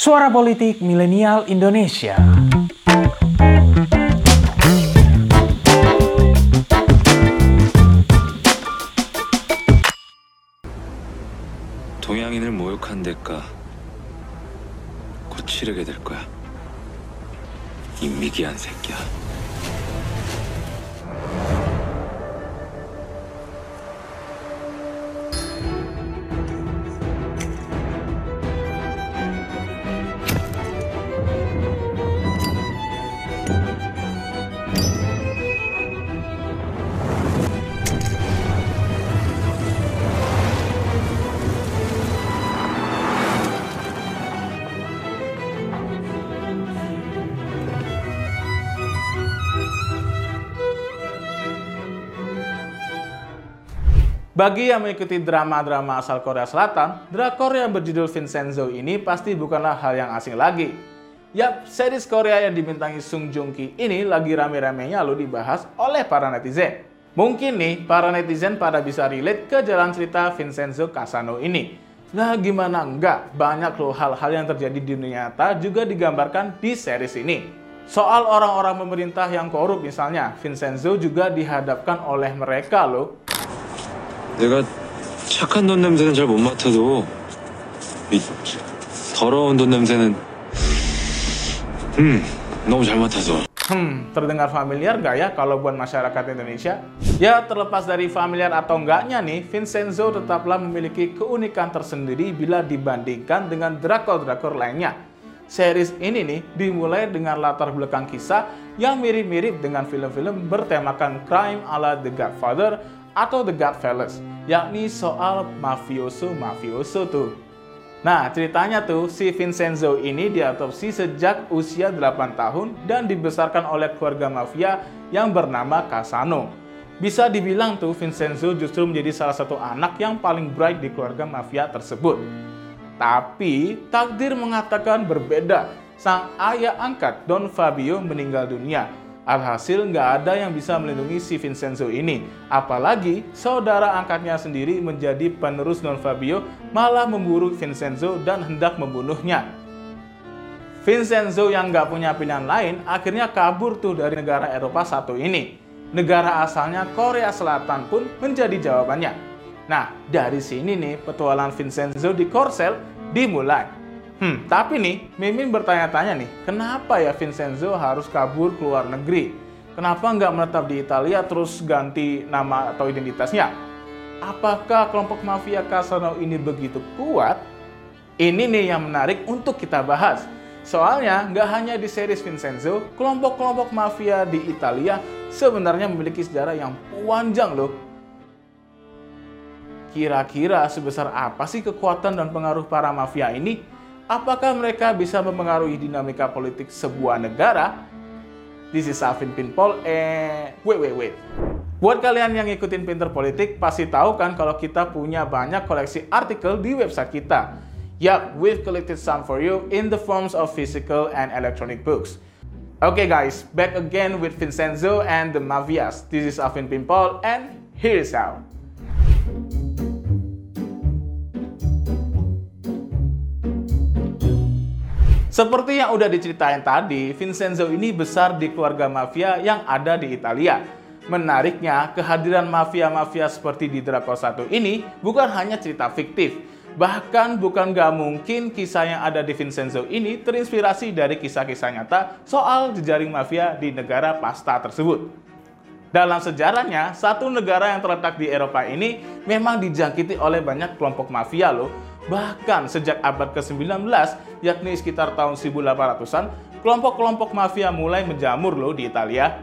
Suara Politik Milenial Indonesia. 동양인을 모욕한 대가 곧 치르게 될 거야. 이 미개한 새끼야. Bagi yang mengikuti drama-drama asal Korea Selatan, drakor yang berjudul Vincenzo ini pasti bukanlah hal yang asing lagi. Yap, series Korea yang dibintangi Sung Joong Ki ini lagi rame-ramenya lo dibahas oleh para netizen. Mungkin nih, para netizen pada bisa relate ke jalan cerita Vincenzo Casano ini. Nah, gimana enggak? Banyak loh hal-hal yang terjadi di dunia nyata juga digambarkan di series ini. Soal orang-orang pemerintah yang korup misalnya, Vincenzo juga dihadapkan oleh mereka loh 내가 착한 돈 냄새는 잘 못 맡아도 이 더러운 돈 냄새는 음 너무 잘 맡아서 Hmm, terdengar familiar nggak ya kalau buat masyarakat Indonesia? Ya, terlepas dari familiar atau enggaknya nih, Vincenzo tetaplah memiliki keunikan tersendiri bila dibandingkan dengan drakor-drakor lainnya. Series ini nih dimulai dengan latar belakang kisah yang mirip-mirip dengan film-film bertemakan crime ala The Godfather atau The Godfellas, yakni soal mafioso-mafioso tuh. Nah, ceritanya tuh si Vincenzo ini diadopsi sejak usia 8 tahun dan dibesarkan oleh keluarga mafia yang bernama Casano. Bisa dibilang tuh Vincenzo justru menjadi salah satu anak yang paling bright di keluarga mafia tersebut. Tapi takdir mengatakan berbeda. Sang ayah angkat Don Fabio meninggal dunia Alhasil nggak ada yang bisa melindungi si Vincenzo ini. Apalagi saudara angkatnya sendiri menjadi penerus Don Fabio malah memburu Vincenzo dan hendak membunuhnya. Vincenzo yang nggak punya pilihan lain akhirnya kabur tuh dari negara Eropa satu ini. Negara asalnya Korea Selatan pun menjadi jawabannya. Nah, dari sini nih petualangan Vincenzo di Korsel dimulai. Hmm, tapi nih, Mimin bertanya-tanya nih, kenapa ya Vincenzo harus kabur ke luar negeri? Kenapa nggak menetap di Italia terus ganti nama atau identitasnya? Apakah kelompok mafia Casano ini begitu kuat? Ini nih yang menarik untuk kita bahas. Soalnya nggak hanya di series Vincenzo, kelompok-kelompok mafia di Italia sebenarnya memiliki sejarah yang panjang loh. Kira-kira sebesar apa sih kekuatan dan pengaruh para mafia ini? Apakah mereka bisa mempengaruhi dinamika politik sebuah negara? This is Alvin Pinpol, eh, wait, wait, wait. Buat kalian yang ngikutin Pinter Politik, pasti tahu kan kalau kita punya banyak koleksi artikel di website kita. Yup, we've collected some for you in the forms of physical and electronic books. Okay guys, back again with Vincenzo and the Mavias. This is Alvin Pinpol and here's how. Seperti yang udah diceritain tadi, Vincenzo ini besar di keluarga mafia yang ada di Italia. Menariknya, kehadiran mafia-mafia seperti di Draco 1 ini bukan hanya cerita fiktif. Bahkan bukan gak mungkin kisah yang ada di Vincenzo ini terinspirasi dari kisah-kisah nyata soal jejaring mafia di negara pasta tersebut. Dalam sejarahnya, satu negara yang terletak di Eropa ini memang dijangkiti oleh banyak kelompok mafia loh, Bahkan sejak abad ke-19, yakni sekitar tahun 1800-an, kelompok-kelompok mafia mulai menjamur loh di Italia.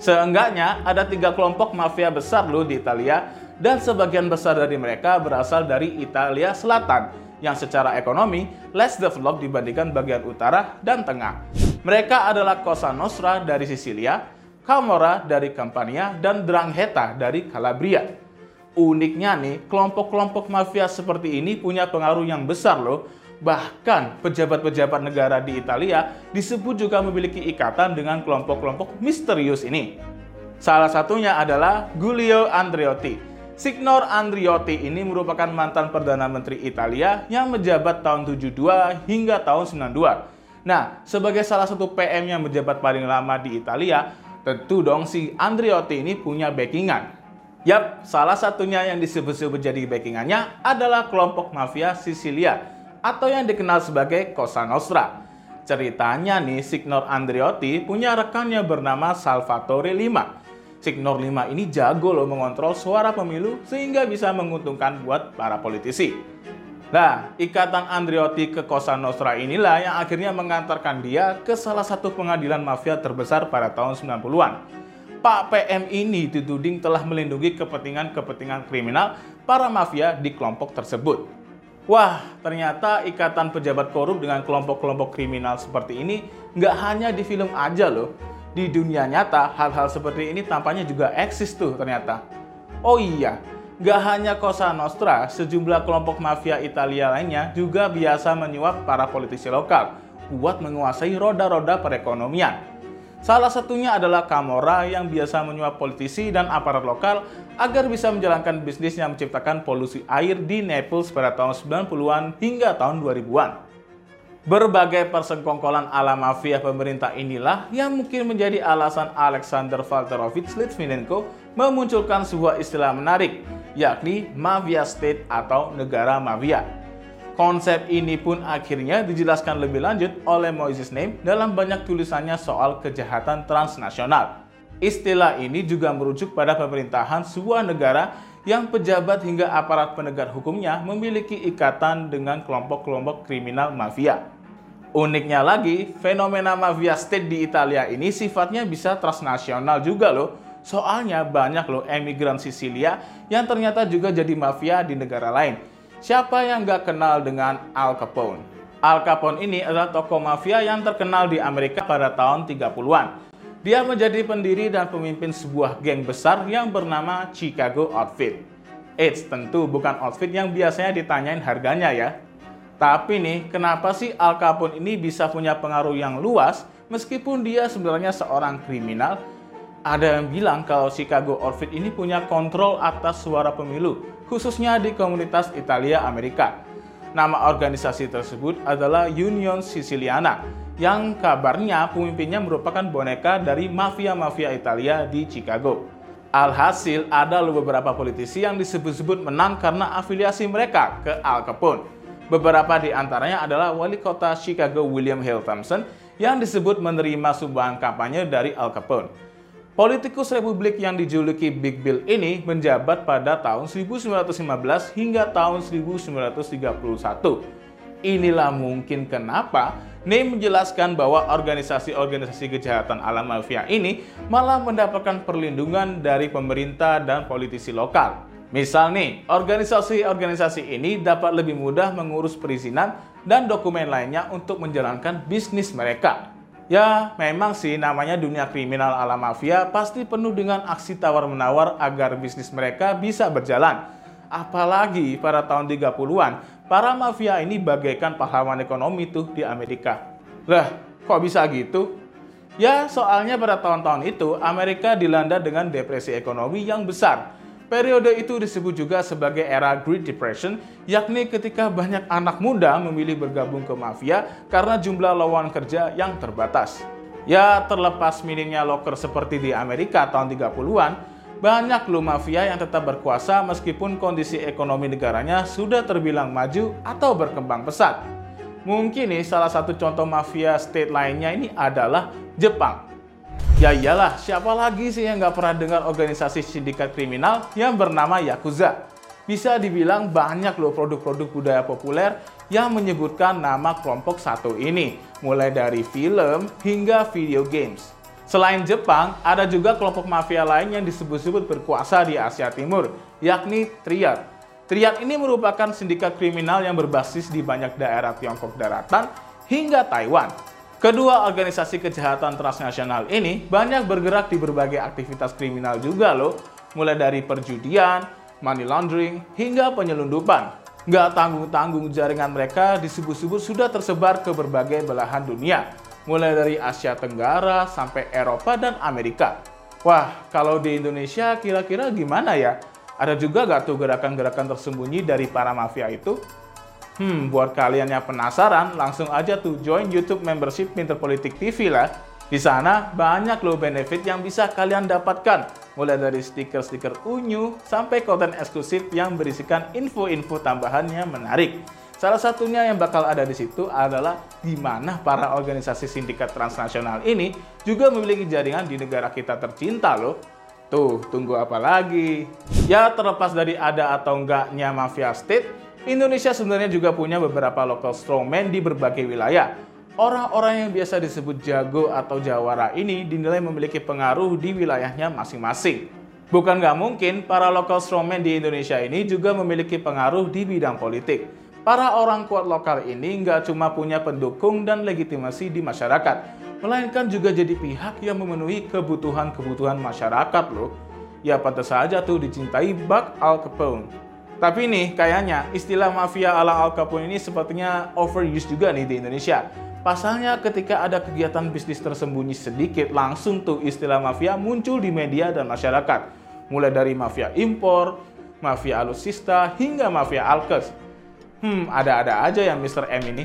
Seenggaknya ada tiga kelompok mafia besar loh di Italia, dan sebagian besar dari mereka berasal dari Italia Selatan, yang secara ekonomi less developed dibandingkan bagian utara dan tengah. Mereka adalah Cosa Nostra dari Sisilia, Camorra dari Campania, dan Drangheta dari Calabria. Uniknya nih, kelompok-kelompok mafia seperti ini punya pengaruh yang besar loh. Bahkan pejabat-pejabat negara di Italia disebut juga memiliki ikatan dengan kelompok-kelompok misterius ini. Salah satunya adalah Giulio Andreotti. Signor Andriotti ini merupakan mantan Perdana Menteri Italia yang menjabat tahun 72 hingga tahun 92. Nah, sebagai salah satu PM yang menjabat paling lama di Italia, tentu dong si Andriotti ini punya backingan. Yap, salah satunya yang disebut-sebut jadi backingannya adalah kelompok mafia Sisilia atau yang dikenal sebagai Cosa Nostra. Ceritanya nih, Signor Andriotti punya rekannya bernama Salvatore Lima Signor 5 ini jago loh mengontrol suara pemilu sehingga bisa menguntungkan buat para politisi. Nah, ikatan Andriotti ke Cosa Nostra inilah yang akhirnya mengantarkan dia ke salah satu pengadilan mafia terbesar pada tahun 90-an. Pak PM ini dituding telah melindungi kepentingan-kepentingan kriminal para mafia di kelompok tersebut. Wah, ternyata ikatan pejabat korup dengan kelompok-kelompok kriminal seperti ini nggak hanya di film aja loh, di dunia nyata hal-hal seperti ini tampaknya juga eksis tuh ternyata. Oh iya, gak hanya Cosa Nostra, sejumlah kelompok mafia Italia lainnya juga biasa menyuap para politisi lokal buat menguasai roda-roda perekonomian. Salah satunya adalah Camorra yang biasa menyuap politisi dan aparat lokal agar bisa menjalankan bisnis yang menciptakan polusi air di Naples pada tahun 90-an hingga tahun 2000-an. Berbagai persengkongkolan ala mafia pemerintah inilah yang mungkin menjadi alasan Alexander Valterovich Litvinenko memunculkan sebuah istilah menarik, yakni mafia state atau negara mafia. Konsep ini pun akhirnya dijelaskan lebih lanjut oleh Moises Naim dalam banyak tulisannya soal kejahatan transnasional. Istilah ini juga merujuk pada pemerintahan sebuah negara yang pejabat hingga aparat penegak hukumnya memiliki ikatan dengan kelompok-kelompok kriminal mafia. Uniknya lagi, fenomena mafia state di Italia ini sifatnya bisa transnasional juga loh. Soalnya banyak loh emigran Sisilia yang ternyata juga jadi mafia di negara lain. Siapa yang gak kenal dengan Al Capone? Al Capone ini adalah tokoh mafia yang terkenal di Amerika pada tahun 30-an. Dia menjadi pendiri dan pemimpin sebuah geng besar yang bernama Chicago Outfit. Eits, tentu bukan outfit yang biasanya ditanyain harganya ya. Tapi nih, kenapa sih Al Capone ini bisa punya pengaruh yang luas meskipun dia sebenarnya seorang kriminal? Ada yang bilang kalau Chicago Outfit ini punya kontrol atas suara pemilu, khususnya di komunitas Italia Amerika. Nama organisasi tersebut adalah Union Siciliana yang kabarnya pemimpinnya merupakan boneka dari mafia-mafia Italia di Chicago. Alhasil ada beberapa politisi yang disebut-sebut menang karena afiliasi mereka ke Al Capone. Beberapa di antaranya adalah wali kota Chicago William Hill Thompson yang disebut menerima sumbangan kampanye dari Al Capone. Politikus Republik yang dijuluki Big Bill ini menjabat pada tahun 1915 hingga tahun 1931 Inilah mungkin kenapa Ney menjelaskan bahwa organisasi-organisasi kejahatan alam mafia ini malah mendapatkan perlindungan dari pemerintah dan politisi lokal. Misal nih, organisasi-organisasi ini dapat lebih mudah mengurus perizinan dan dokumen lainnya untuk menjalankan bisnis mereka. Ya, memang sih namanya dunia kriminal ala mafia pasti penuh dengan aksi tawar-menawar agar bisnis mereka bisa berjalan. Apalagi pada tahun 30-an, para mafia ini bagaikan pahlawan ekonomi tuh di Amerika. Lah, kok bisa gitu? Ya, soalnya pada tahun-tahun itu Amerika dilanda dengan depresi ekonomi yang besar. Periode itu disebut juga sebagai era Great Depression, yakni ketika banyak anak muda memilih bergabung ke mafia karena jumlah lowongan kerja yang terbatas. Ya, terlepas minimnya loker seperti di Amerika tahun 30-an, banyak loh mafia yang tetap berkuasa meskipun kondisi ekonomi negaranya sudah terbilang maju atau berkembang pesat. Mungkin nih salah satu contoh mafia state lainnya ini adalah Jepang. Ya iyalah, siapa lagi sih yang nggak pernah dengar organisasi sindikat kriminal yang bernama Yakuza? Bisa dibilang banyak loh produk-produk budaya populer yang menyebutkan nama kelompok satu ini, mulai dari film hingga video games. Selain Jepang, ada juga kelompok mafia lain yang disebut-sebut berkuasa di Asia Timur, yakni Triad. Triad ini merupakan sindikat kriminal yang berbasis di banyak daerah Tiongkok daratan hingga Taiwan. Kedua organisasi kejahatan transnasional ini banyak bergerak di berbagai aktivitas kriminal juga loh, mulai dari perjudian, money laundering, hingga penyelundupan. Nggak tanggung-tanggung jaringan mereka disebut-sebut sudah tersebar ke berbagai belahan dunia mulai dari Asia Tenggara sampai Eropa dan Amerika. Wah, kalau di Indonesia kira-kira gimana ya? Ada juga gak tuh gerakan-gerakan tersembunyi dari para mafia itu? Hmm, buat kalian yang penasaran, langsung aja tuh join YouTube membership Pinter Politik TV lah. Di sana banyak loh benefit yang bisa kalian dapatkan, mulai dari stiker-stiker unyu sampai konten eksklusif yang berisikan info-info tambahan yang menarik. Salah satunya yang bakal ada di situ adalah di mana para organisasi sindikat transnasional ini juga memiliki jaringan di negara kita tercinta loh. Tuh, tunggu apa lagi? Ya, terlepas dari ada atau enggaknya mafia state, Indonesia sebenarnya juga punya beberapa local strongman di berbagai wilayah. Orang-orang yang biasa disebut jago atau jawara ini dinilai memiliki pengaruh di wilayahnya masing-masing. Bukan nggak mungkin para local strongman di Indonesia ini juga memiliki pengaruh di bidang politik. Para orang kuat lokal ini nggak cuma punya pendukung dan legitimasi di masyarakat, melainkan juga jadi pihak yang memenuhi kebutuhan-kebutuhan masyarakat loh. Ya pantas saja tuh dicintai Buck Al Capone. Tapi nih, kayaknya istilah mafia ala Al Capone ini sepertinya overused juga nih di Indonesia. Pasalnya ketika ada kegiatan bisnis tersembunyi sedikit, langsung tuh istilah mafia muncul di media dan masyarakat. Mulai dari mafia impor, mafia alusista, hingga mafia alkes. Hmm, ada-ada aja yang Mr. M ini.